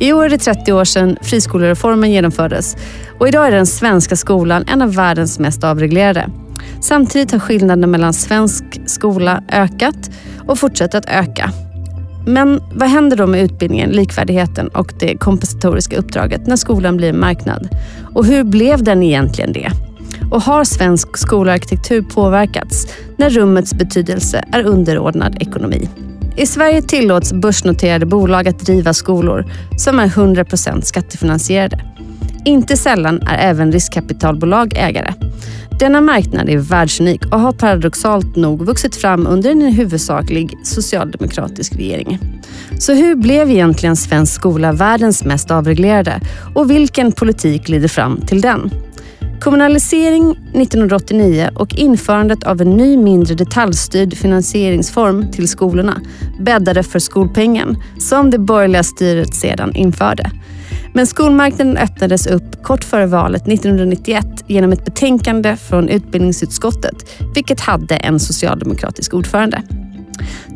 I år är det 30 år sedan friskolereformen genomfördes och idag är den svenska skolan en av världens mest avreglerade. Samtidigt har skillnaden mellan svensk skola ökat och fortsätter att öka. Men vad händer då med utbildningen, likvärdigheten och det kompensatoriska uppdraget när skolan blir en marknad? Och hur blev den egentligen det? Och har svensk skolarkitektur påverkats när rummets betydelse är underordnad ekonomi? I Sverige tillåts börsnoterade bolag att driva skolor som är 100% skattefinansierade. Inte sällan är även riskkapitalbolag ägare. Denna marknad är världsunik och har paradoxalt nog vuxit fram under en huvudsaklig socialdemokratisk regering. Så hur blev egentligen svensk skola världens mest avreglerade och vilken politik leder fram till den? Kommunalisering 1989 och införandet av en ny mindre detaljstyrd finansieringsform till skolorna bäddade för skolpengen som det borgerliga styret sedan införde. Men skolmarknaden öppnades upp kort före valet 1991 genom ett betänkande från utbildningsutskottet, vilket hade en socialdemokratisk ordförande.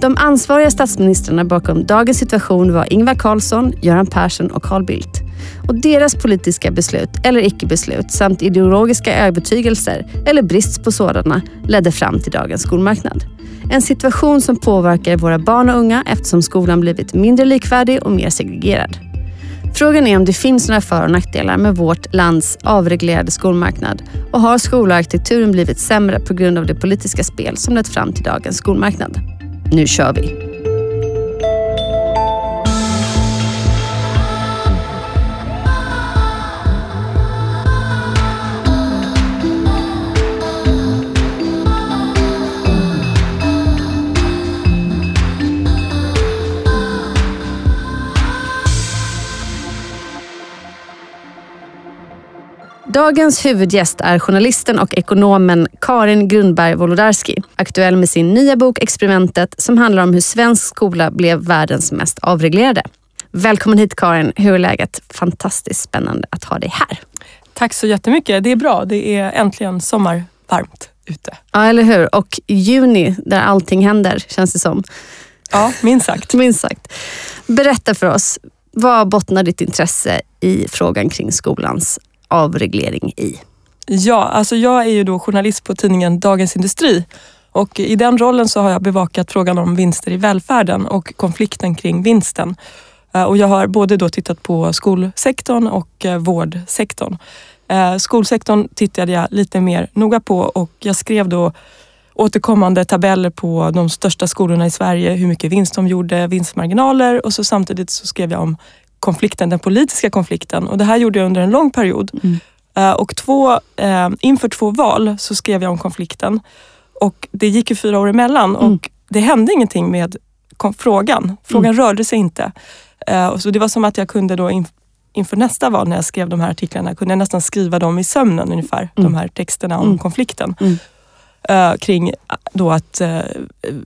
De ansvariga statsministrarna bakom dagens situation var Ingvar Carlsson, Göran Persson och Carl Bildt. Och deras politiska beslut eller icke-beslut samt ideologiska övertygelser eller brist på sådana ledde fram till dagens skolmarknad. En situation som påverkar våra barn och unga eftersom skolan blivit mindre likvärdig och mer segregerad. Frågan är om det finns några för och nackdelar med vårt lands avreglerade skolmarknad och har skolarkitekturen blivit sämre på grund av det politiska spel som lett fram till dagens skolmarknad? Nu kör vi! Dagens huvudgäst är journalisten och ekonomen Karin Grundberg Wolodarski. Aktuell med sin nya bok Experimentet som handlar om hur svensk skola blev världens mest avreglerade. Välkommen hit Karin. Hur är läget? Fantastiskt spännande att ha dig här. Tack så jättemycket. Det är bra. Det är äntligen sommarvarmt ute. Ja, eller hur? Och juni där allting händer känns det som. Ja, minst sagt. minst sagt. Berätta för oss, vad bottnar ditt intresse i frågan kring skolans avreglering i? Ja, alltså jag är ju då journalist på tidningen Dagens Industri och i den rollen så har jag bevakat frågan om vinster i välfärden och konflikten kring vinsten. Eh, och jag har både då tittat på skolsektorn och eh, vårdsektorn. Eh, skolsektorn tittade jag lite mer noga på och jag skrev då återkommande tabeller på de största skolorna i Sverige, hur mycket vinst de gjorde, vinstmarginaler och så samtidigt så skrev jag om konflikten, den politiska konflikten. Och det här gjorde jag under en lång period. Mm. Uh, och två, uh, inför två val så skrev jag om konflikten. Och det gick ju fyra år emellan mm. och det hände ingenting med frågan. Frågan mm. rörde sig inte. Uh, och så det var som att jag kunde då in, inför nästa val när jag skrev de här artiklarna, kunde jag nästan skriva dem i sömnen ungefär. De mm. här texterna om mm. konflikten. Kring då att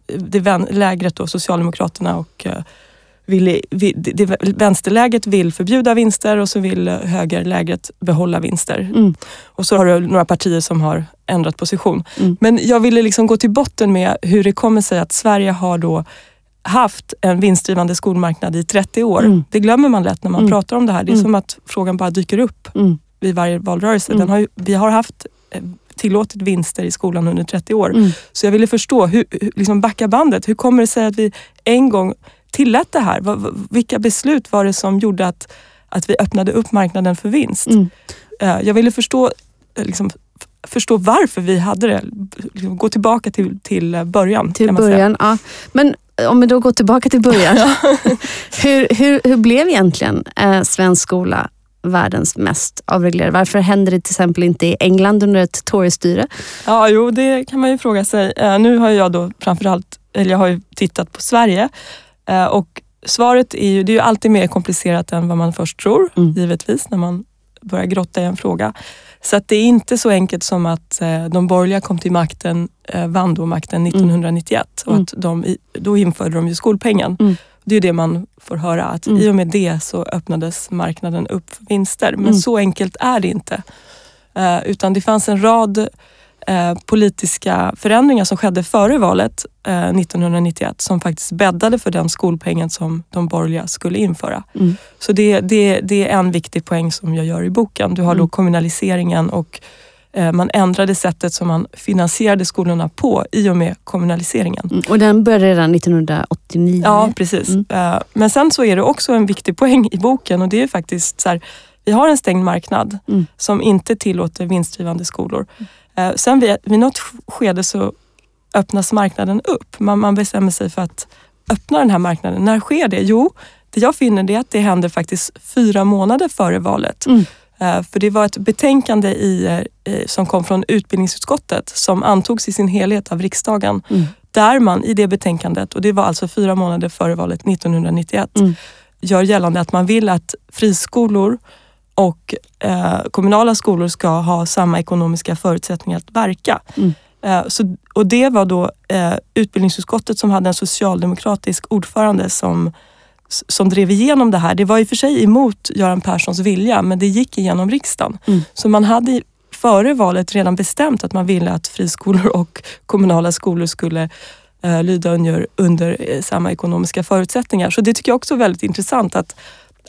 det lägret, då, Socialdemokraterna och uh, vill, vill, det, vänsterläget vill förbjuda vinster och så vill högerlägret behålla vinster. Mm. Och så har du några partier som har ändrat position. Mm. Men jag ville liksom gå till botten med hur det kommer sig att Sverige har då haft en vinstdrivande skolmarknad i 30 år. Mm. Det glömmer man lätt när man mm. pratar om det här. Det är mm. som att frågan bara dyker upp mm. vid varje valrörelse. Den har vi har haft eh, tillåtit vinster i skolan under 30 år. Så jag ville förstå, hur, liksom backa bandet. Hur kommer det sig att vi en gång tillät det här? Vilka beslut var det som gjorde att, att vi öppnade upp marknaden för vinst? Mm. Eh, jag ville förstå, eh, liksom, förstå varför vi hade det. Liksom, gå tillbaka till, till början. Till början, ja. Men om vi då går tillbaka till början. hur, hur, hur blev egentligen eh, svensk skola världens mest avreglerade? Varför händer det till exempel inte i England under ett Tory-styre? Ja, jo, det kan man ju fråga sig. Nu har jag då framförallt, eller jag har ju tittat på Sverige Eh, och svaret är ju, det är ju alltid mer komplicerat än vad man först tror, mm. givetvis, när man börjar grotta i en fråga. Så att det är inte så enkelt som att eh, de borgerliga kom till makten, eh, vann då makten 1991 mm. och att de, då införde de ju skolpengen. Mm. Det är det man får höra, att mm. i och med det så öppnades marknaden upp för vinster. Men mm. så enkelt är det inte. utan det fanns en rad eh, politiska förändringar som skedde före valet eh, 1991 som faktiskt bäddade för den skolpengen som de borgerliga skulle införa. Mm. Så det, det, det är en viktig poäng som jag gör i boken. Du har då Mm. kommunaliseringen och eh, man ändrade sättet som man finansierade skolorna på i och med kommunaliseringen. Mm. Och den började redan 1989. Ja, precis. Mm. Eh, Men sen så är det också en viktig poäng i boken och det är faktiskt så här, vi har en stängd marknad Mm. som inte tillåter vinstdrivande skolor. Eh, Sen vid, vid något skede så öppnas marknaden upp. Man, man bestämmer sig för att öppna den här marknaden. När sker det? Jo, det jag finner det är att det händer faktiskt fyra månader före valet. Mm. Eh, För det var ett betänkande eh, i- som kom från utbildningsutskottet som antogs i sin helhet av riksdagen. Mm. Där man i det betänkandet, och det var alltså fyra månader före valet 1991, Mm. gör gällande att man vill att friskolor och eh, kommunala skolor ska ha samma ekonomiska förutsättningar att verka. Mm. Eh, så, och det var då eh, utbildningsutskottet som hade en socialdemokratisk ordförande som, som drev igenom det här. Det var i och för sig emot Göran Perssons vilja men det gick igenom riksdagen. Mm. Så man hade före valet redan bestämt att man ville att friskolor och kommunala skolor skulle eh, lyda under, under eh, samma ekonomiska förutsättningar. Så det tycker jag också är väldigt intressant att,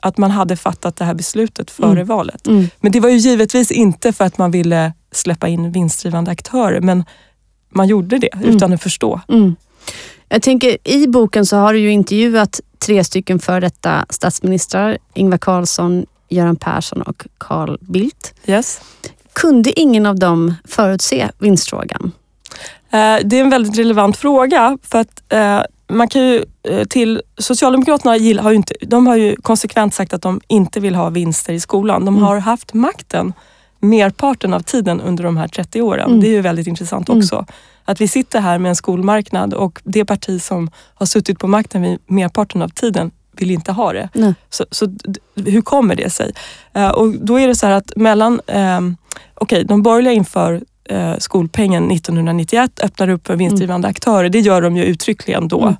att man hade fattat det här beslutet före Mm. valet. Mm. Men det var ju givetvis inte för att man ville släppa in vinstdrivande aktörer men man gjorde det Mm. utan att förstå. Mm. Jag tänker, i boken så har du ju intervjuat tre stycken för detta statsministrar. Ingvar Carlsson, Göran Persson och Carl Bildt. Yes. Kunde ingen av dem förutse vinstfrågan? Eh, Det är en väldigt relevant fråga för att eh, man kan ju eh, till Socialdemokraterna har ju, inte, de har ju konsekvent sagt att de inte vill ha vinster i skolan. De Mm. har haft makten merparten av tiden under de här 30 åren. Mm. Det är ju väldigt intressant Mm. också. Att vi sitter här med en skolmarknad och det parti som har suttit på makten vid merparten av tiden vill inte ha det. Nej. Så, så hur kommer det sig? Eh, och då är det så här att mellan, um, okej de borgerliga inför eh, skolpengen 1991, öppnar upp för vinstdrivande aktörer. Det gör de ju uttryckligen då.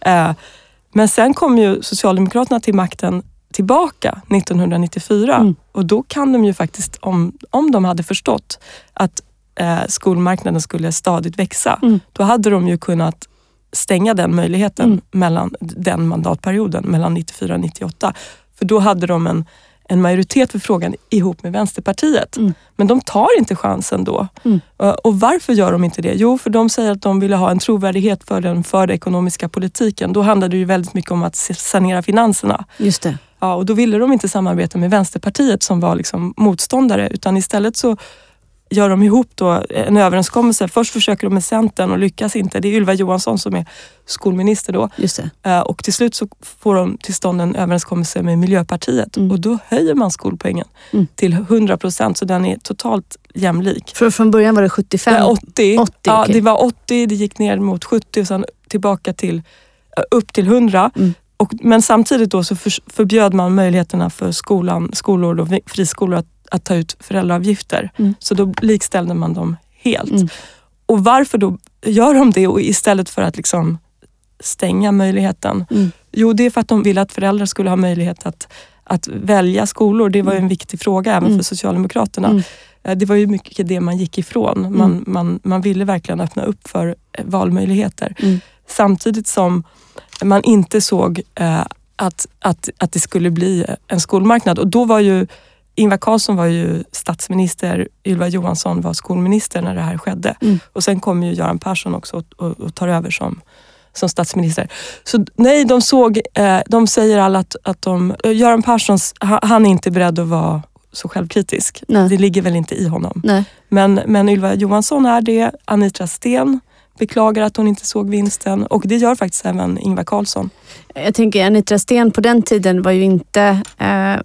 Eh, men sen kom ju Socialdemokraterna till makten tillbaka 1994 Mm. och då kan de ju faktiskt, om, om de hade förstått att eh, skolmarknaden skulle stadigt växa, Mm. då hade de ju kunnat stänga den möjligheten Mm. mellan den mandatperioden, mellan 94 och 98. För då hade de en, en majoritet för frågan ihop med Vänsterpartiet. Mm. Men de tar inte chansen då. Mm. Eh, Och varför gör de inte det? Jo, för de säger att de ville ha en trovärdighet för den förda ekonomiska politiken. Då handlade det ju väldigt mycket om att sanera finanserna. Just det. Ja, och då ville de inte samarbeta med Vänsterpartiet som var liksom motståndare utan istället så gör de ihop då en överenskommelse. Först försöker de med Centern och lyckas inte. Det är Ylva Johansson som är skolminister då. Just det. Eh, Och till slut så får de till stånd en överenskommelse med Miljöpartiet Mm. och då höjer man skolpengen Mm. till 100 procent så den är totalt jämlik. För från början var det 75. Eh, 80, 80, ja, okej. det var 80, det gick ner mot 70 och sen tillbaka till eh, upp till 100. Mm. Och, men samtidigt då så för, förbjöd man möjligheterna för skolan, skolor och friskolor att, att ta ut föräldraavgifter. Mm. Så då likställde man dem helt. Mm. Och varför då gör de det och istället för att liksom stänga möjligheten? Mm. Jo, det är för att de ville att föräldrar skulle ha möjlighet att, att välja skolor. Det var en viktig fråga även Mm. för Socialdemokraterna. Mm. Eh, Det var ju mycket det man gick ifrån. Man, man, man ville verkligen öppna upp för eh, valmöjligheter. Mm. Samtidigt som man inte såg eh, att, att, att det skulle bli en skolmarknad. Och då var ju Ingvar Carlsson var ju statsminister, Ylva Johansson var skolminister när det här skedde. Mm. Och sen kom ju Göran Persson också och, och, och tar över som, som statsminister. Så nej, de såg, eh, de säger alla att, att de, eh, Göran Persson, han är inte beredd att vara så självkritisk. Nej. Det ligger väl inte i honom. Nej. Men, men Ylva Johansson är det. Anitra Sten beklagar att hon inte såg vinsten och det gör faktiskt även Ingvar Carlsson. Jag tänker Anitra Sten på den tiden var ju inte eh,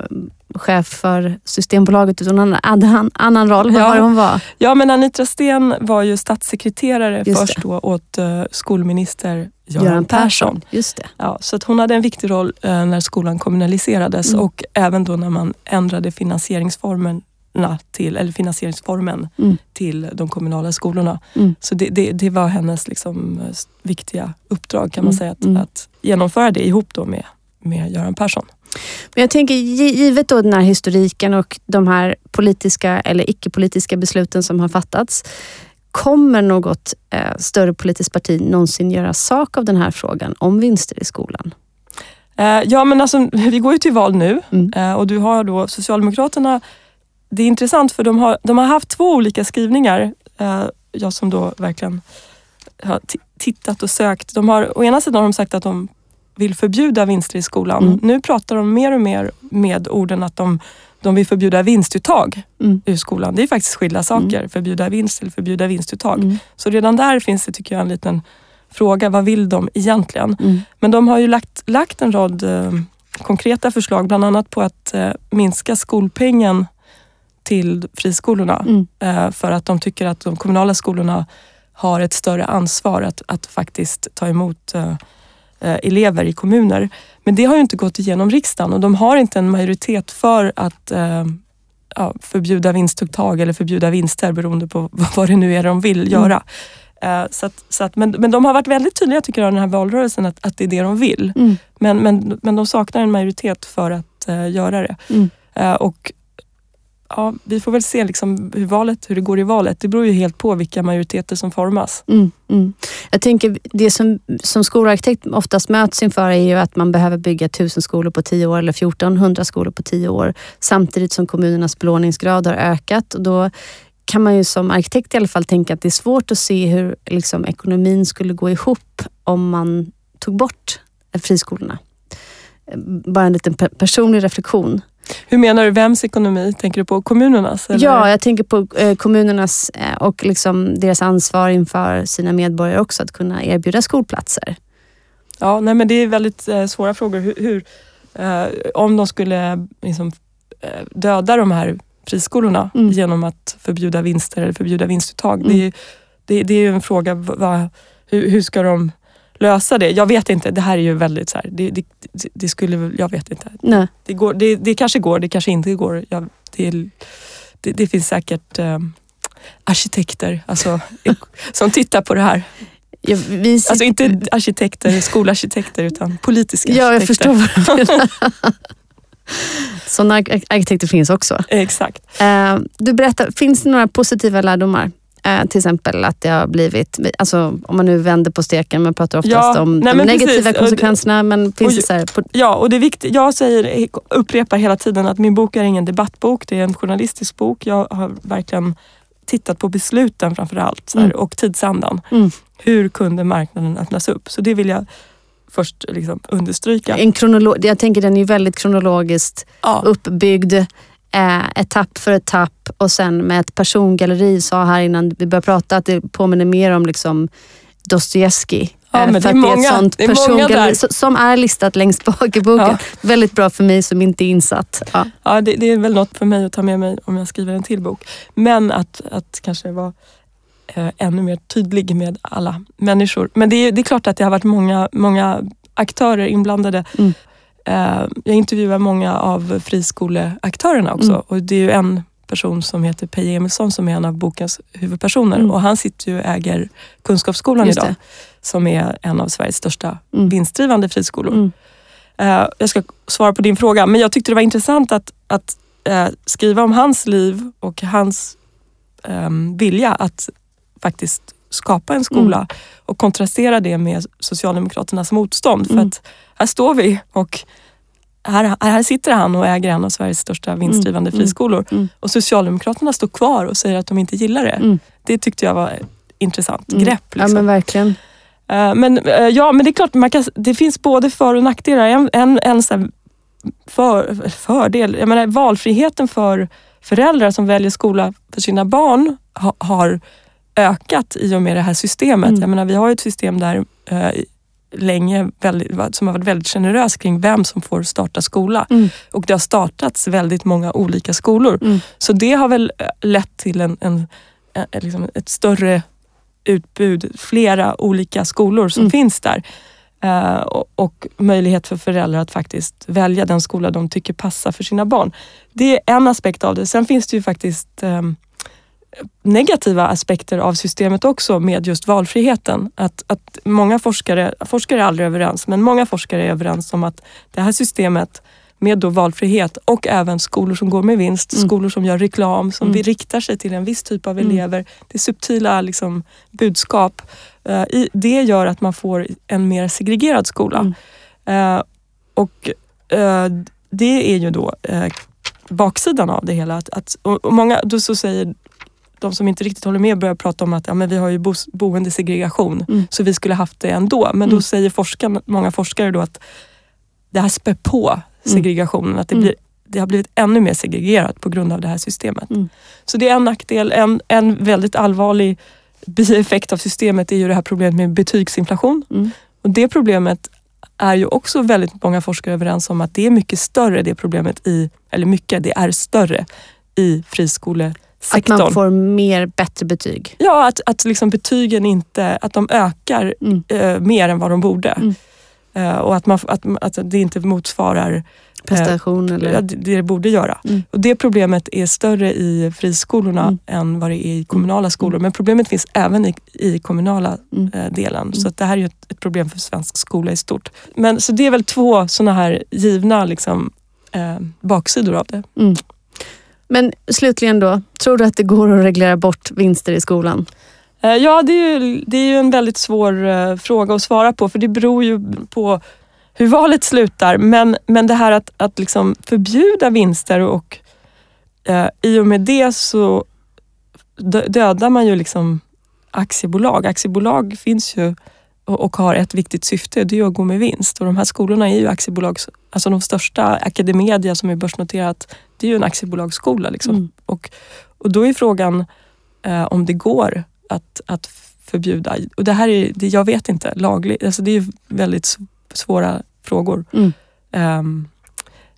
chef för Systembolaget utan hon hade en annan roll. Vad Ja. var hon var? Ja, men Anitra Sten var ju statssekreterare Just först det. då åt eh, skolminister Göran, Persson. Just det. Ja, så att hon hade en viktig roll eh, när skolan kommunaliserades Mm. och även då när man ändrade finansieringsformerna till, eller finansieringsformen Mm. till de kommunala skolorna. Mm. Så det, det, det var hennes liksom, eh, viktiga uppdrag kan man Mm. säga, att, Mm. att genomföra det ihop då med, med Göran Persson. Men jag tänker, gi- givet då den här historiken och de här politiska eller icke-politiska besluten som har fattats. Kommer något eh, större politiskt parti någonsin göra sak av den här frågan om vinster i skolan? Eh, ja, men alltså, vi går ju till val nu Mm. eh, och du har då Socialdemokraterna. Det är intressant för de har, de har haft två olika skrivningar. Eh, jag som då verkligen har ti- tittat och sökt. De har, å ena sidan har de sagt att de vill förbjuda vinster i skolan. Mm. Nu pratar de mer och mer med orden att de, de vill förbjuda vinstuttag Mm. ur skolan. Det är faktiskt skilda saker. Förbjuda vinst eller förbjuda vinstuttag. Mm. Så redan där finns det tycker jag en liten fråga. Vad vill de egentligen? Mm. Men de har ju lagt, lagt en rad eh, konkreta förslag, bland annat på att eh, minska skolpengen till friskolorna. Mm. Eh, för att de tycker att de kommunala skolorna har ett större ansvar att, att faktiskt ta emot eh, eh, elever i kommuner. Men det har ju inte gått igenom riksdagen och de har inte en majoritet för att ja, förbjuda vinstuttag eller förbjuda vinster beroende på vad det nu är de vill göra. Eh, så att, så att, men, men de har varit väldigt tydliga tycker jag i den här valrörelsen att, att det är det de vill. Mm. Men, men, men de saknar en majoritet för att göra det. Mm. Och ja, Vi får väl se liksom hur, valet, hur det går i valet. Det beror ju helt på vilka majoriteter som formas. Mm, mm. Jag tänker det som, som skolarkitekt oftast möts inför är ju att man behöver bygga tusen skolor på tio år eller 1400 skolor på tio år samtidigt som kommunernas belåningsgrad har ökat. Och då kan man ju som arkitekt i alla fall tänka att det är svårt att se hur liksom, ekonomin skulle gå ihop om man tog bort friskolorna. Bara en liten personlig reflektion. Hur menar du, vems ekonomi? Tänker du på kommunernas? Eller? Ja, jag tänker på eh, kommunernas eh, och liksom deras ansvar inför sina medborgare också att kunna erbjuda skolplatser. ja nej, men det är väldigt eh, svåra frågor. Hur, hur, om de skulle liksom, döda de här friskolorna Mm. genom att förbjuda vinster eller förbjuda vinstuttag. Mm. Det, är, det, det är ju en fråga, vad, hur, hur ska de lösa det? Jag vet inte. Det här är ju väldigt så här, det, det, det, skulle, jag vet inte. Nej. Det, går, det, det kanske går, det kanske inte går. Jag, det, det, finns säkert eh, arkitekter alltså, som tittar på det här. Ja, vi sit- Alltså inte arkitekter, skolarkitekter utan politiska Ja, jag arkitekter. förstår vad du menar. Sådana ar- arkitekter finns också. Exakt. Eh, Du berättar, finns det några positiva lärdomar? Eh, till exempel att det har blivit, alltså, om man nu vänder på steken, man pratar oftast Ja, om nej, de negativa precis. konsekvenserna, men finns och- det så här, på, Ja, och det är viktigt. Jag säger, upprepar hela tiden att min bok är ingen debattbok. Det är en journalistisk bok. Jag har verkligen tittat på besluten framför allt här, Mm. och tidsandan. Mm. Hur kunde marknaden öppnas upp? Så det vill jag först liksom understryka. en kronolog, jag tänker den är ju väldigt kronologiskt Ja, uppbyggd, eh, etapp för etapp och sen med ett persongalleri, sa här innan vi började prata, att det påminner mer om liksom Dostojevskij. Ja, Eh, men för det är att det är många- ett sånt det är många där. som är listat längst bak i boken. Ja. Väldigt bra för mig som inte är insatt. Ja. ja det, det är väl något för mig att ta med mig om jag skriver en till bok. Men att, att kanske vara eh, ännu mer tydlig med alla människor. Men det är, det är klart att det har varit många, många aktörer inblandade. Mm. Eh, jag intervjuar många av friskoleaktörerna också Mm. och det är ju en person som heter Peje Emilsson som är en av bokens huvudpersoner Mm. och han sitter ju och äger Kunskapsskolan Just idag det. som är en av Sveriges största Mm. vinstdrivande friskolor. Mm. Eh, jag ska svara på din fråga, men jag tyckte det var intressant att, att eh, skriva om hans liv och hans ehm, vilja att faktiskt skapa en skola Mm. och kontrastera det med Socialdemokraternas motstånd. För Mm. att här står vi och här, här sitter han och äger en av Sveriges största vinstdrivande Mm. friskolor. Mm. Och Socialdemokraterna står kvar och säger att de inte gillar det. Mm. Det tyckte jag var ett intressant Mm. grepp. Ja Liksom. men verkligen. Eh, Men, eh, ja, men det är klart, man kan, det finns både för och nackdelar. En, en, en så för, fördel, jag menar, valfriheten för föräldrar som väljer skola för sina barn ha, har ökat i och med det här systemet. Mm. Jag menar, vi har ett system där eh, länge väldigt, som har varit väldigt generöst kring vem som får starta skola. Mm. Och det har startats väldigt många olika skolor. Mm. Så det har väl eh, lett till en, en, en, liksom ett större utbud, flera olika skolor som Mm. finns där. Eh, och, och möjlighet för föräldrar att faktiskt välja den skola de tycker passar för sina barn. Det är en aspekt av det. Sen finns det ju faktiskt ehm, negativa aspekter av systemet också med just valfriheten. Att, att många forskare, forskare är aldrig överens, men många forskare är överens om att det här systemet med då valfrihet och även skolor som går med vinst, Mm. skolor som gör reklam, som Mm. riktar sig till en viss typ av Mm. elever. Det subtila liksom, budskap. Eh, i, det gör att man får en mer segregerad skola. Eh, och eh, det är ju då baksidan av det hela. Att, att, och många då så säger de som inte riktigt håller med börjar prata om att ja, men vi har ju boendesegregation Mm. så vi skulle haft det ändå. Men då Mm. säger forskarna, många forskare då att det här spär på segregationen. Att det, Mm. blir, det har blivit ännu mer segregerat på grund av det här systemet. Mm. Så det är en nackdel. En, en väldigt allvarlig bieffekt av systemet är ju det här problemet med betygsinflation. Mm. Och det problemet är ju också väldigt många forskare överens om att det är mycket större det problemet i, eller mycket, det är större i Att friskolesektorn. man får mer bättre betyg. Ja, att, att liksom betygen inte, att de ökar Mm. eh, mer än vad de borde. Mm. Eh, och att, man, att, att det inte motsvarar Prestation eller... det det borde göra. Mm. Och det problemet är större i friskolorna Mm. än vad det är i kommunala skolor. Men problemet finns även i, i kommunala Mm. eh, delen. Så att det här är ett, ett problem för svensk skola i stort. Men, så det är väl två sådana här givna liksom, eh, baksidor av det. Mm. Men slutligen då, tror du att det går att reglera bort vinster i skolan? Eh, ja, det är, ju, det är ju en väldigt svår eh, fråga att svara på för det beror ju på hur valet slutar. Men, men det här att, att liksom förbjuda vinster och eh, i och med det så dödar man ju liksom aktiebolag. Aktiebolag finns ju och, och har ett viktigt syfte, det är att gå med vinst. Och de här skolorna är ju aktiebolag, alltså de största, Academedia som är börsnoterat, det är ju en aktiebolagsskola. Liksom. Mm. Och, och då är frågan eh, om det går att, att förbjuda. Och det här är, det, jag vet inte, lagligt. Alltså det är väldigt svåra frågor. Mm. Ehm,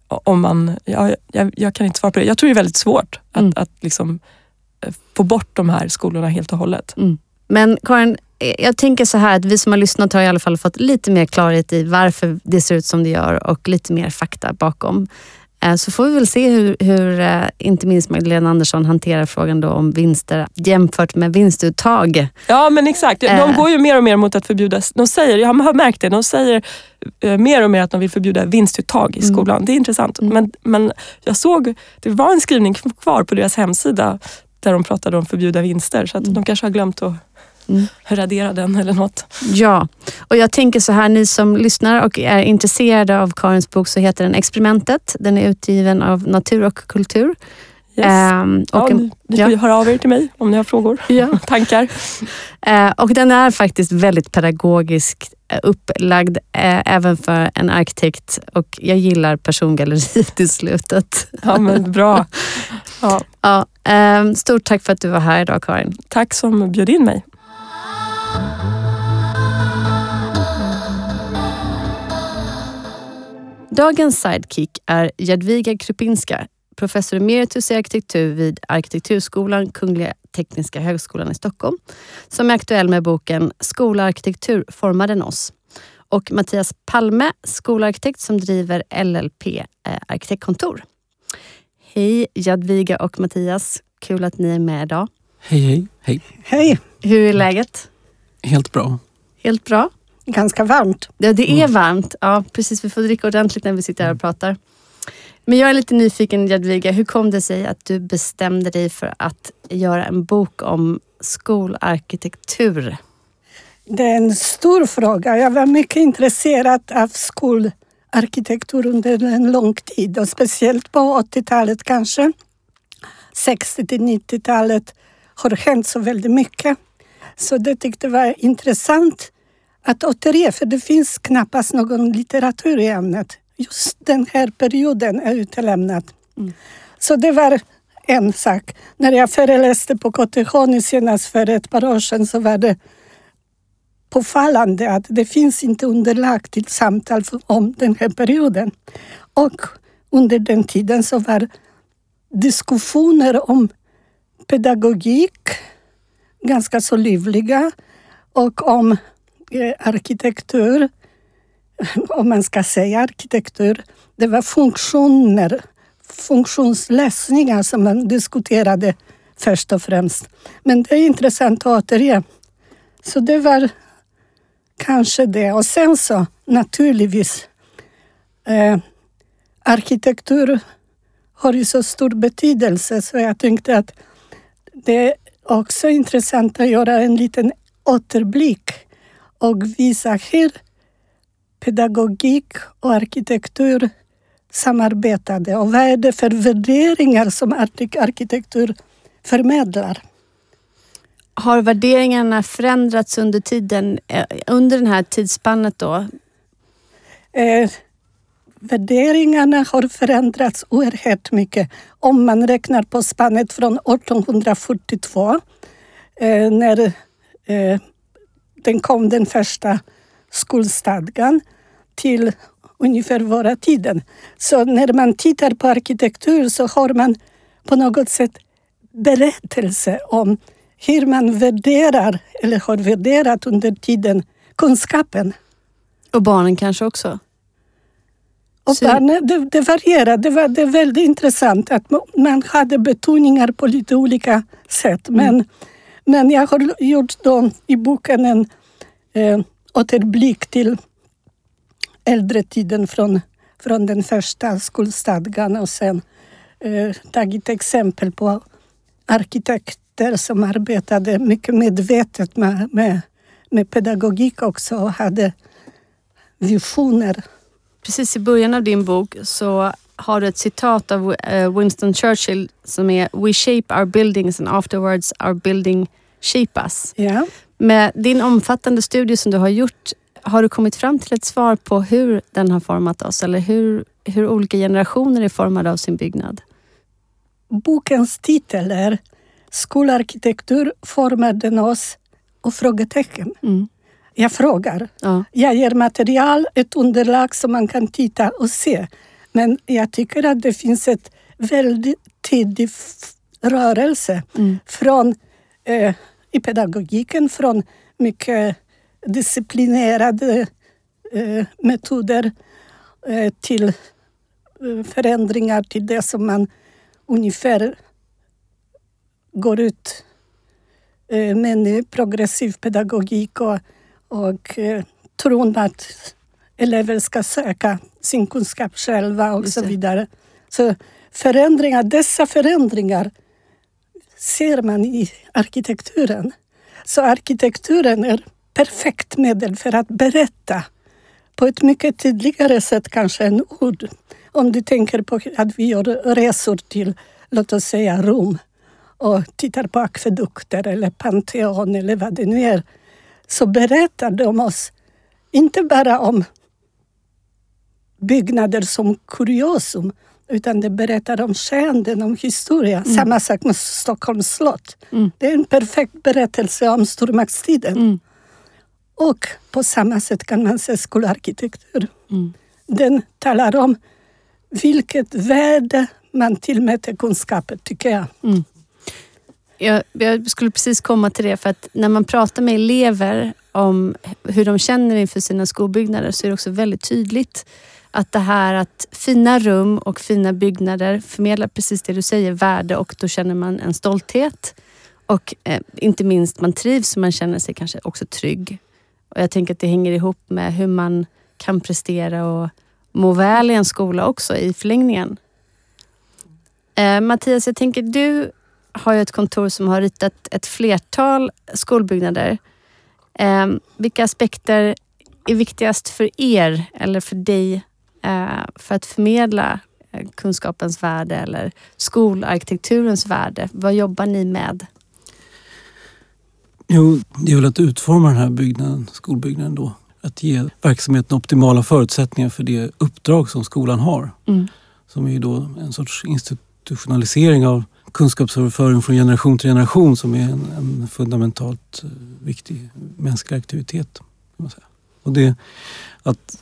om man, ja, jag, jag kan inte svara på det. Jag tror det är väldigt svårt att, Mm. att liksom, eh, få bort de här skolorna helt och hållet. Men Karin, eh, jag tänker så här att vi som har lyssnat har i alla fall fått lite mer klarhet i varför det ser ut som det gör och lite mer fakta bakom. Eh, Så får vi väl se hur, hur eh, inte minst Magdalena Andersson hanterar frågan då om vinster jämfört med vinstuttag. Ja men exakt, de Eh. går ju mer och mer mot att förbjuda, de säger, jag har märkt det, de säger mer och mer att de vill förbjuda vinstuttag i Mm. skolan. Det är intressant. Mm. Men, men jag såg, det var en skrivning kvar på deras hemsida där de pratade om förbjuda vinster. Så att Mm. de kanske har glömt att Mm. radera den eller något. Ja, och jag tänker så här, ni som lyssnar och är intresserade av Karins bok så heter den Experimentet. Den är utgiven av Natur och kultur. Yes. Och, ja, en- ni, ni får ju höra av er till mig om ni har frågor, ja. tankar. Eh, och den är faktiskt väldigt pedagogiskt eh, upplagd eh, även för en arkitekt och jag gillar persongalleriet i slutet. Ja, men bra. Ja, Ja, eh, stort tack för att du var här idag Karin. tack som bjöd in mig. Dagens sidekick är Jadwiga Krupinska, professor emeritus i arkitektur vid Arkitekturskolan, Kungliga Tekniska Högskolan i Stockholm, som är aktuell med boken Skola och arkitektur formade oss. Och Mattias Palme, skolarkitekt som driver LLP eh, arkitektkontor. Hej Jadwiga och Mattias, kul att ni är med idag. Hej, hej. Hej. Hej, Hur är läget? Helt bra. Helt bra? Ganska varmt. Ja, det är varmt. Ja, precis. Vi får dricka ordentligt när vi sitter här och pratar. Men jag är lite nyfiken Jadwiga, hur kom det sig att du bestämde dig för att göra en bok om skolarkitektur? Det är en stor fråga. Jag var mycket intresserad av skolarkitektur under en lång tid och speciellt på 80-talet kanske. 60 till 90-talet har hänt så väldigt mycket. Så det tyckte jag var intressant att återge, för det finns knappast någon litteratur i ämnet. Just den här perioden är utelämnad. Mm. Så det var en sak. När jag föreläste på KTH senast för ett par år sedan så var det påfallande att det finns inte underlag till samtal om den här perioden. Och under den tiden så var diskussioner om pedagogik ganska så livliga och om Eh, arkitektur, om man ska säga arkitektur, det var funktioner, funktionslösningar som man diskuterade först och främst. Men det är intressant att återge. Så det var kanske det. Och sen så naturligtvis eh, arkitektur har ju så stor betydelse så jag tänkte att det är också intressant att göra en liten återblick och visa hur pedagogik och arkitektur samarbetade och vad är det för värderingar som arkitektur förmedlar. Har värderingarna förändrats under tiden, eh, under den här tidsspannet då? Eh, värderingarna har förändrats oerhört mycket. Om man räknar på spannet från 1842 eh, när eh, den kom den första skolstadgan till ungefär våra tiden. Så när man tittar på arkitektur så har man på något sätt berättelse om hur man värderar, eller har värderat under tiden, kunskapen. Och barnen kanske också? Och barnen, det, det varierar. Det var det är väldigt intressant att man hade betoningar på lite olika sätt. Men, mm men jag har gjort då i boken en eh, återblick till äldre tiden från, från den första skolstadgan och sen eh, tagit exempel på arkitekter som arbetade mycket medvetet med, med, med pedagogik också och hade visioner. Precis i början av din bok så har du ett citat av eh, Winston Churchill som är We shape our buildings and afterwards our building shape us. Ja. Med din omfattande studie som du har gjort, har du kommit fram till ett svar på hur den har format oss eller hur, hur olika generationer är formade av sin byggnad? Bokens titel är Skolarkitektur formar den oss? och frågetecken. Mm. Jag frågar. Ja. Jag ger material, ett underlag som man kan titta och se. Men jag tycker att det finns ett väldigt tidig rörelse mm. från eh, i pedagogiken från mycket disciplinerade eh, metoder eh, till eh, förändringar till det som man ungefär går ut eh, med nu, progressiv pedagogik och, och eh, tron att elever ska söka sin kunskap själva och så vidare. Så förändringar, dessa förändringar ser man i arkitekturen. Så arkitekturen är perfekt medel för att berätta på ett mycket tydligare sätt kanske än ord. Om du tänker på att vi gör resor till, låt oss säga Rom och tittar på akvedukter eller Pantheon eller vad det nu är, så berättar de oss inte bara om byggnader som kuriosum, utan det berättar om skeenden, om historia. Mm. Samma sak med Stockholms slott. Mm. Det är en perfekt berättelse om stormaktstiden. Mm. Och på samma sätt kan man se skolarkitektur. Mm. Den talar om vilket värde man tillmäter kunskapen, tycker jag. Jag, jag, skulle precis komma till det, för att när man pratar med elever om hur de känner inför sina skolbyggnader så är det också väldigt tydligt att det här att fina rum och fina byggnader förmedlar precis det du säger, värde och då känner man en stolthet. Och eh, inte minst man trivs och man känner sig kanske också trygg. Och Jag tänker att det hänger ihop med hur man kan prestera och må väl i en skola också i förlängningen. Eh, Mattias, jag tänker du har ju ett kontor som har ritat ett flertal skolbyggnader. Eh, vilka aspekter är viktigast för er eller för dig Eh, för att förmedla eh, kunskapens värde eller skolarkitekturens värde? Vad jobbar ni med? Jo, det är väl att utforma den här byggnaden, skolbyggnaden då. Att ge verksamheten optimala förutsättningar för det uppdrag som skolan har. Mm. Som är då en sorts institutionalisering av kunskapsöverföring från generation till generation som är en, en fundamentalt eh, viktig mänsklig aktivitet. Kan man säga. Och det, att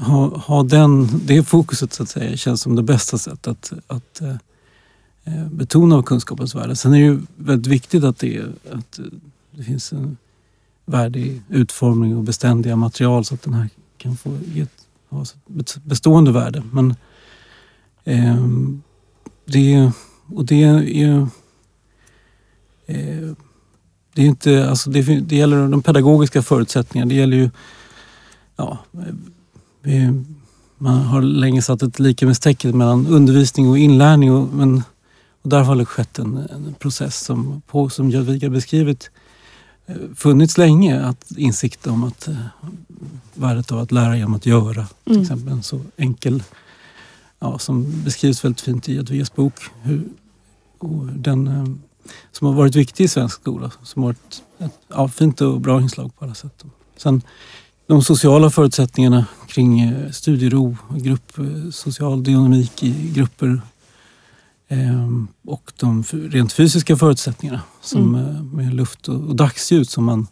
ha, ha den, det fokuset så att säga känns som det bästa sättet att, att eh, eh betona kunskapens värde. Sen är det ju väldigt viktigt att det, att eh, det finns en värdig utformning och beständiga material så att den här kan få ett, ha ett bestående värde. Men eh, det, och det är ju eh, det är inte, alltså det, det gäller de pedagogiska förutsättningarna. Det gäller ju ja, vi, man har länge satt ett likhetstecken mellan undervisning och inlärning. Och, men, och där har det skett en, en process som, på, som Jadwiga beskrivit eh, funnits länge. Att insikt om att eh, värdet av att lära genom att göra. Till Mm. exempel en så enkel, ja, som beskrivs väldigt fint i Jadwigas bok. Hur, den, eh, som har varit viktig i svensk skola. Som har varit ett ja, fint och bra inslag på alla sätt. Sen de sociala förutsättningarna kring eh, studiero, grupp, eh, social dynamik i grupper ehm, och de rent fysiska förutsättningarna som, eh, med luft och, dagsljus. Som man,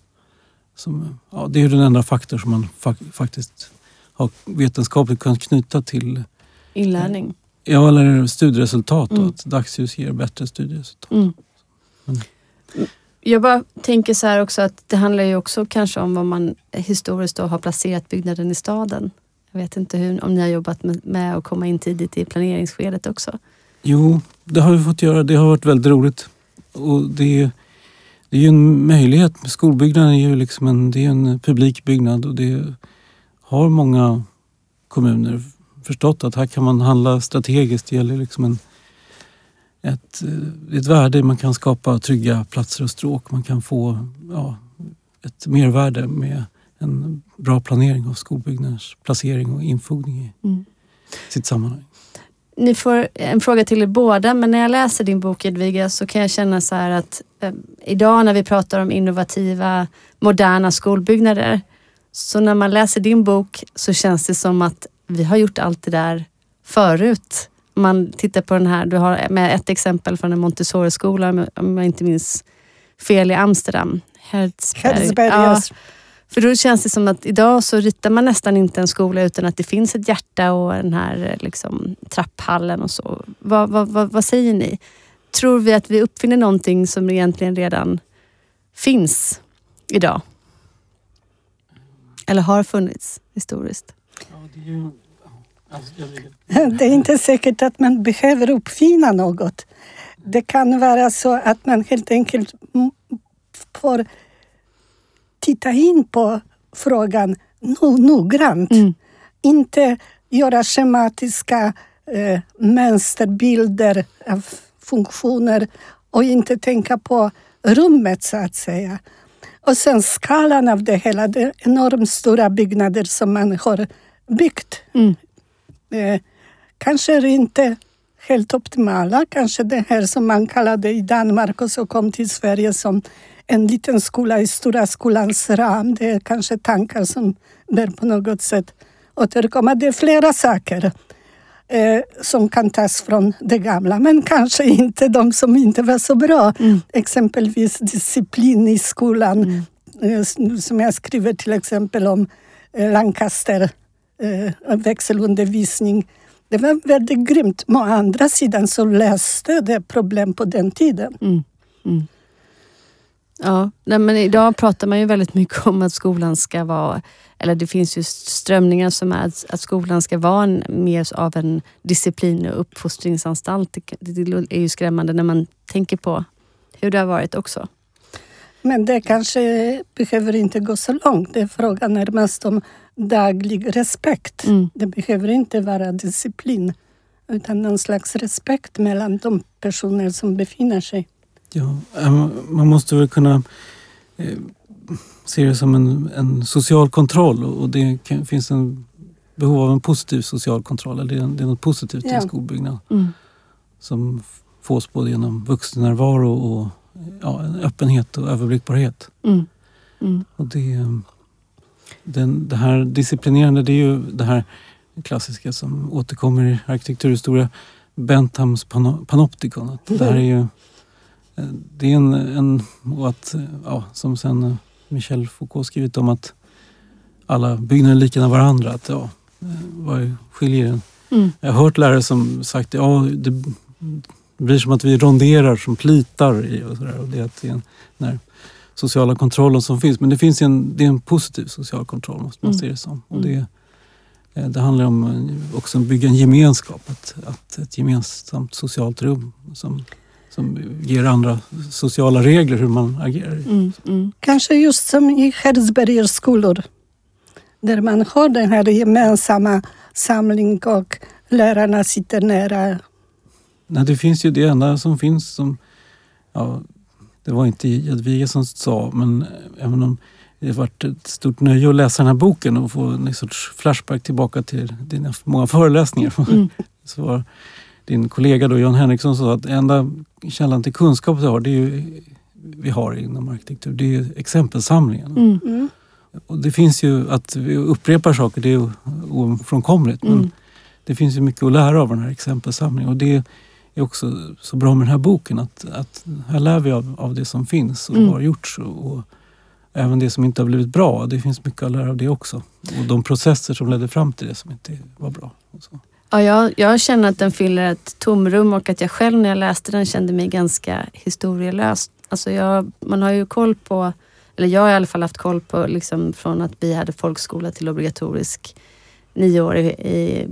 som, ja, det är den enda faktor som man fa- faktiskt har vetenskapligt kunnat knyta till Inlärning. Ja, eller studieresultat Mm. att dagsljus ger bättre studieresultat. Mm. Mm. Jag bara tänker så här också att det handlar ju också kanske om vad man historiskt då har placerat byggnaden i staden. Jag vet inte hur, om ni har jobbat med, med att komma in tidigt i planeringsskedet också. Jo, det har vi fått göra. Det har varit väldigt roligt. Och det, är, det är ju en möjlighet. Skolbyggnaden är ju liksom en, det är en publik byggnad och det har många kommuner förstått att här kan man handla strategiskt. Det gäller liksom en, ett, eh, ett värde. Man kan skapa trygga platser och stråk. Man kan få ja, ett mervärde med en bra planering av skolbyggnaders placering och infogning i Mm. sitt sammanhang. Ni får en fråga till er båda, men när jag läser din bok Edviga så kan jag känna så här att eh, idag när vi pratar om innovativa, moderna skolbyggnader, så när man läser din bok så känns det som att vi har gjort allt det där förut. Man tittar på den här, du har med ett exempel från en Montessori-skola, om jag inte minns fel, i Amsterdam. Herzberg. Herzberg, Ja, yes. för då känns det som att idag så ritar man nästan inte en skola utan att det finns ett hjärta och den här liksom, trapphallen och så. Vad, vad, vad, vad säger ni? Tror vi att vi uppfinner någonting som egentligen redan finns idag? Eller har funnits historiskt? Det är inte säkert att man behöver uppfinna något. Det kan vara så att man helt enkelt får titta in på frågan no- noggrant. Mm. Inte göra schematiska eh, mönsterbilder av funktioner och inte tänka på rummet så att säga. Och sen skalan av det hela, det enormt stora byggnader som man har byggt. Mm. Eh, kanske inte helt optimala. Kanske det här som man kallade i Danmark och så kom till Sverige som en liten skola i stora skolans ram. Det är kanske tankar som bör på något sätt återkomma. Det är flera saker eh, som kan tas från det gamla, men kanske inte de som inte var så bra. Mm. Exempelvis disciplin i skolan, eh, som jag skriver till exempel om eh, Lancaster, eh, växelundervisning. Det var väldigt grymt. Men å andra sidan så löste det problem på den tiden. Mm. Mm. Ja, nej, men idag pratar man ju väldigt mycket om att skolan ska vara, eller det finns ju strömningar som är att, att skolan ska vara en, mer av en disciplin och uppfostringsanstalt. Det, det är ju skrämmande när man tänker på hur det har varit också. Men det kanske behöver inte gå så långt. Det är frågan närmast om daglig respekt. Mm. Det behöver inte vara disciplin utan någon slags respekt mellan de personer som befinner sig. Ja, eh, man måste väl kunna eh, se det som en, en social kontroll och det kan, finns en behov av en positiv social kontroll. Eller det, är, det är något positivt i Ja. en skolbyggnad Mm. som fås både genom vuxennärvaro och ja, en öppenhet och överblickbarhet. Mm. Mm. Och det, den, det här disciplinerande, det är ju det här klassiska som återkommer i arkitekturhistoria. Benthams pano, panoptikon. Att det här är ju eh, det är en, en och att, ja, som sen eh, Michel Foucault skrivit om att alla byggnader är likadana varandra. Att, ja, eh, vad skiljer den? Mm. Jag har hört lärare som sagt ja, det blir som att vi ronderar som plitar i och, så där, och det är det den här sociala kontrollen som finns. Men det finns en, det är en positiv social kontroll måste man Mm. se det som. Och Mm. det, eh, det handlar om eh, också att bygga en gemenskap, att, att ett gemensamt socialt rum som, som ger andra sociala regler hur man agerar. Mm. Mm. Kanske just som i Herzbergers skolor. Där man har den här gemensamma samling och lärarna sitter nära. Nej, det finns ju det enda som finns som, ja, det var inte Jadwiga som sa, men även om det har varit ett stort nöje att läsa den här boken och få en sorts flashback tillbaka till dina många föreläsningar. Mm. Så var din kollega då, Jan Henriksson sa att enda källan till kunskap vi har, det är ju, vi har inom arkitektur, det är exempelsamlingen. Mm. Mm. Och det finns ju, att vi upprepar saker, det är ofrånkomligt. Men mm. det finns ju mycket att lära av den här exempelsamlingen. Och det är också så bra med den här boken, att, att här lär vi av, av det som finns och mm. har gjorts. Och, och, även det som inte har blivit bra, det finns mycket att lära av det också. Och de processer som ledde fram till det som inte var bra. Ja, jag, jag känner att den fyller ett tomrum och att jag själv när jag läste den kände mig ganska historielös. Alltså jag, man har ju koll på, eller jag har i alla fall haft koll på liksom från att vi hade folkskola till obligatorisk nioårig i,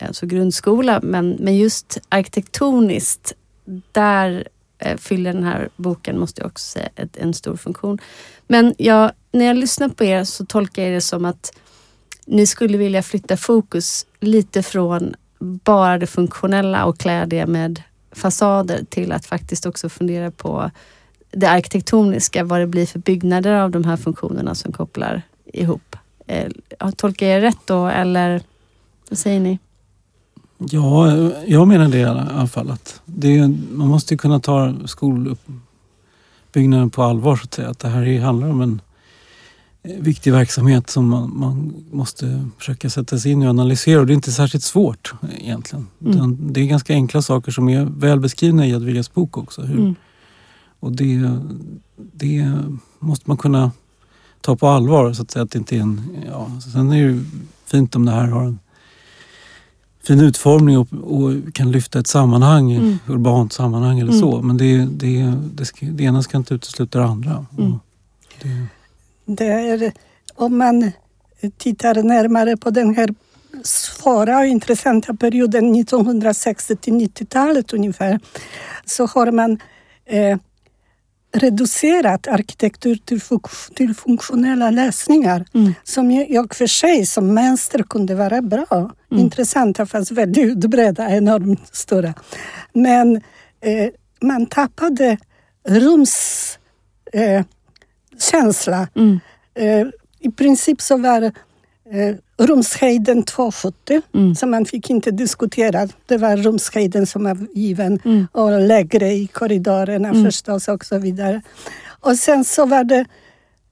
alltså grundskola. Men, men just arkitektoniskt, där eh, fyller den här boken, måste jag också säga, ett, en stor funktion. Men jag, när jag lyssnar på er så tolkar jag det som att ni skulle vilja flytta fokus lite från bara det funktionella och klä det med fasader till att faktiskt också fundera på det arkitektoniska, vad det blir för byggnader av de här funktionerna som kopplar ihop. Eh, tolkar jag rätt då eller vad säger ni? Ja, jag menar det i alla fall. Att det, man måste kunna ta skolbyggnaden på allvar så att säga. Att det här handlar om en viktig verksamhet som man, man, måste försöka sätta sig in i och analysera. Och det är inte särskilt svårt egentligen. Mm. Det är ganska enkla saker som är väl beskrivna i Jadwigas bok också. Hur, mm. Och det, det måste man kunna ta på allvar så att säga. Att det inte är en, ja, sen är det fint om det här har en fin utformning och, och kan lyfta ett sammanhang, mm. urbant sammanhang eller mm. så. Men det, det, det, ska, det ena ska inte utesluta det andra. Mm. Det, det är, om man tittar närmare på den här svåra och intressanta perioden 1960 till 90-talet ungefär, så har man eh, reducerat arkitektur till, till funktionella lösningar mm. som jag för sig som mönster kunde vara bra. Mm. Intressanta fast väldigt utbredda, enormt stora. Men eh, man tappade rums... Eh. Mm. Eh, I princip så var eh, rumshöjden 2,70 mm. så man fick inte diskutera. Det var rumshöjden som var given mm. och lägre i korridorerna mm. förstås och så vidare. Och sen så var det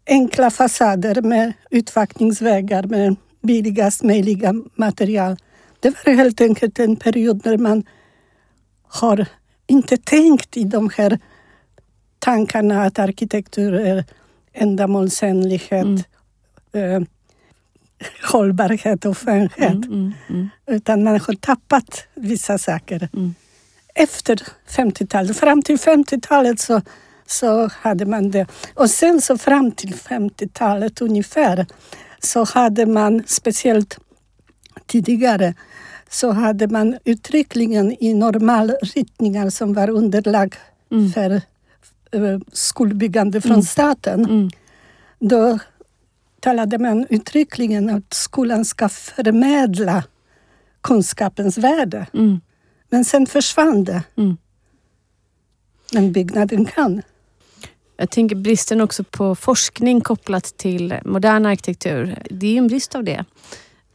enkla fasader med utvaktningsvägar med billigast möjliga material. Det var helt enkelt en period när man har inte tänkt i de här tankarna att arkitektur är ändamålsenlighet, mm. hållbarhet och skönhet. Mm, mm, mm, Utan man har tappat vissa saker. Mm. Efter 50-talet, fram till 50-talet så, så hade man det. Och sen så fram till 50-talet ungefär så hade man, speciellt tidigare, så hade man uttryckligen i normalritningar som var underlag mm. för Eh, skolbyggande från mm. staten. Då talade man uttryckligen att skolan ska förmedla kunskapens värde. Mm. Men sen försvann det. Mm. Men byggnaden kan. Jag tänker bristen också på forskning kopplat till modern arkitektur. Det är ju en brist av det.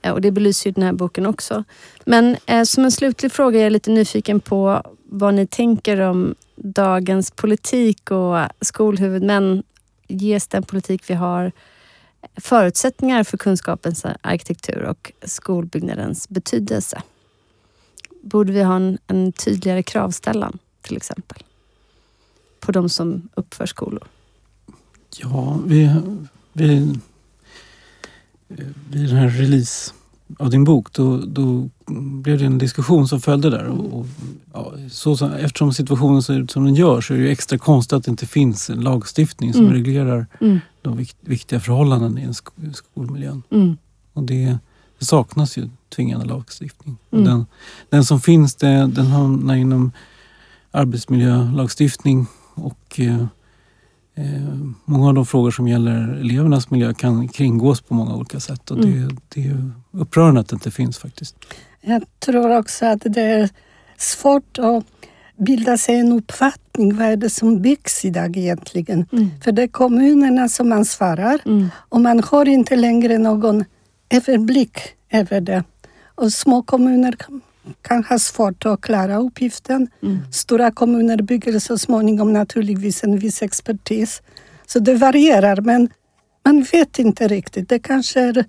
Eh, och det belyser ju den här boken också. Men eh, som en slutlig fråga är jag lite nyfiken på vad ni tänker om dagens politik och skolhuvudmän. Ges den politik vi har förutsättningar för kunskapens arkitektur och skolbyggnadens betydelse? Borde vi ha en, en tydligare kravställan till exempel? På de som uppför skolor? Ja, vi, vi vid den här release av din bok, då, då blev det en diskussion som följde där. Och, och ja, så, eftersom situationen ser ut som den gör så är det extra konstigt att det inte finns en lagstiftning som mm. reglerar mm. De viktiga förhållanden i en sk skolmiljön. Mm. Och det, det, saknas ju tvingande lagstiftning. Mm. den, den som finns det, den hamnar inom arbetsmiljölagstiftning och eh, eh, många av de frågor som gäller elevernas miljö kan kringgås på många olika sätt och det, det är upprörande att det inte finns faktiskt. Jag tror också att det är svårt att bilda sig en uppfattning. Vad är det som byggs idag egentligen? Mm. För det är kommunerna som ansvarar Mm. och man har inte längre någon överblick över det. Och små kommuner kan, kan ha svårt att klara uppgiften. Mm. Stora kommuner bygger så småningom naturligtvis en viss expertis. Så det varierar, men man vet inte riktigt. Det kanske är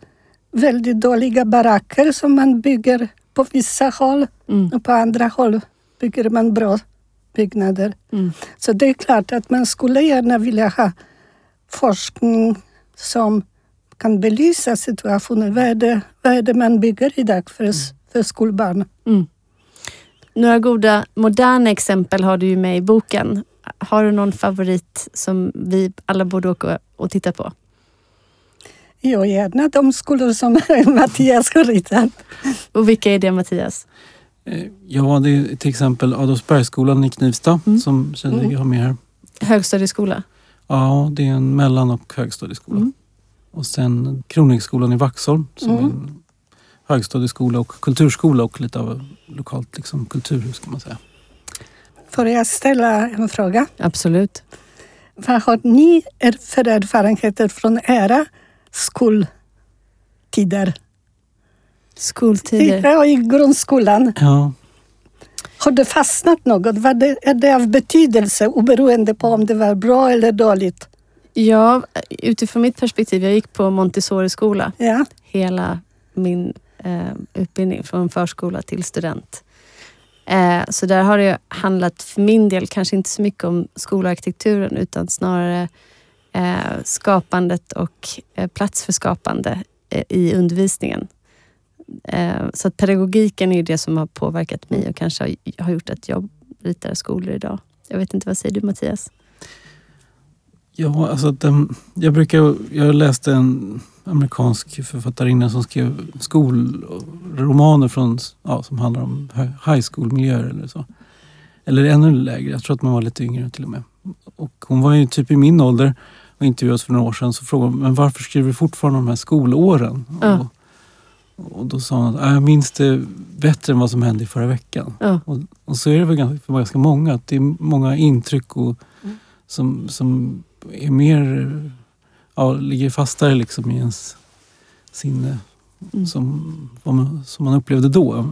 väldigt dåliga baracker som man bygger på vissa håll Mm. och på andra håll bygger man bra byggnader. Mm. Så det är klart att man skulle gärna vilja ha forskning som kan belysa situationen. Vad är det, vad är det man bygger idag för, för skolbarn? Mm. Några goda moderna exempel har du ju med i boken. Har du någon favorit som vi alla borde åka och titta på? Jo, gärna de skolor som Mattias har ritat. Och vilka är det Mattias? Ja, det är till exempel Adolfsbergsskolan i Knivsta Mm. som Kjell har med här. Högstadieskola? Ja, det är en mellan och högstadieskola. Mm. Och sen Kronhäcksskolan i Vaxholm som Mm. är en högstadieskola och kulturskola och lite av lokalt liksom, kulturhus kan man säga. Får jag ställa en fråga? Absolut. Vad har ni er- för erfarenheter från era skoltider? Skoltider? Ja, I grundskolan. Ja, Har det fastnat något? Var det, är det av betydelse oberoende på om det var bra eller dåligt? Ja, utifrån mitt perspektiv. Jag gick på Montessori-skola Ja. hela min eh, utbildning från förskola till student. Eh, så där har det handlat för min del kanske inte så mycket om skolarkitekturen utan snarare eh, skapandet och eh, plats för skapande eh, i undervisningen. Eh, så pedagogiken är det som har påverkat mig och kanske har, gjort att jag ritar skolor idag. Jag vet inte, vad säger du Mattias? ja alltså att, em, jag brukar, jag läste en amerikansk författarinna som skrev skolromaner från, ja, som handlar om hi- high school-miljöer eller så. Eller ännu lägre, jag tror att man var lite yngre till och med. Och hon var ju typ i min ålder och intervjuades för några år sedan. Så frågade hon, men varför skriver du fortfarande de här skolåren? Ja. Och, och då sa hon att "Ah, jag minns det bättre än vad som hände i förra veckan. Ja. Och, och så är det väl ganska, för ganska många. Att det är många intryck och, Mm. som, som är mer, ja, ligger fastare liksom i ens sinne. Mm. Som, vad man, som man upplevde då.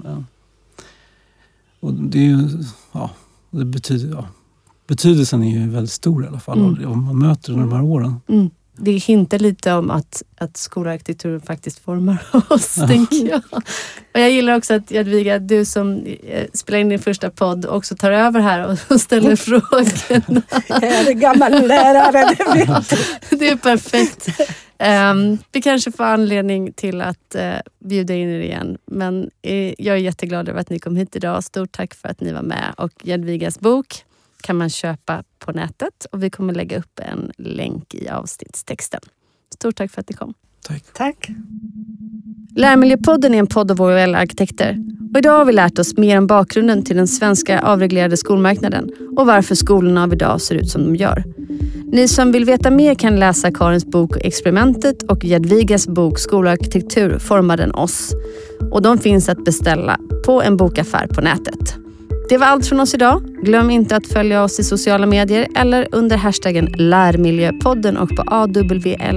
Och det är ju, ja, det betyder, ja, betydelsen är ju väldigt stor i alla fall. Mm. Om man möter under de här åren. Mm. Det hintar lite om att, att skolarkitekturen faktiskt formar oss, Ja. tänker jag. Och jag gillar också att Jadwiga, du som eh, spelar in din första podd, också tar över här och ställer frågorna. Jag är gammal lärare, det. Det är perfekt. Ehm, vi kanske får anledning till att eh, bjuda in er igen. Men eh, jag är jätteglad över att ni kom hit idag. Stort tack för att ni var med. Och Jadwigas bok kan man köpa på nätet och vi kommer lägga upp en länk i avsnittstexten. Stort tack för att ni kom. Tack. Tack. Lärmiljöpodden är en podd av våra arkitekter. Och idag har vi lärt oss mer om bakgrunden till den svenska avreglerade skolmarknaden och varför skolorna av idag ser ut som de gör. Ni som vill veta mer kan läsa Karins bok Experimentet och Jadwigas bok Skolarkitektur formar den oss. Och de finns att beställa på en bokaffär på nätet. Det var allt från oss idag. Glöm inte att följa oss i sociala medier eller under hashtaggen lärmiljöpodden och på awlark.se.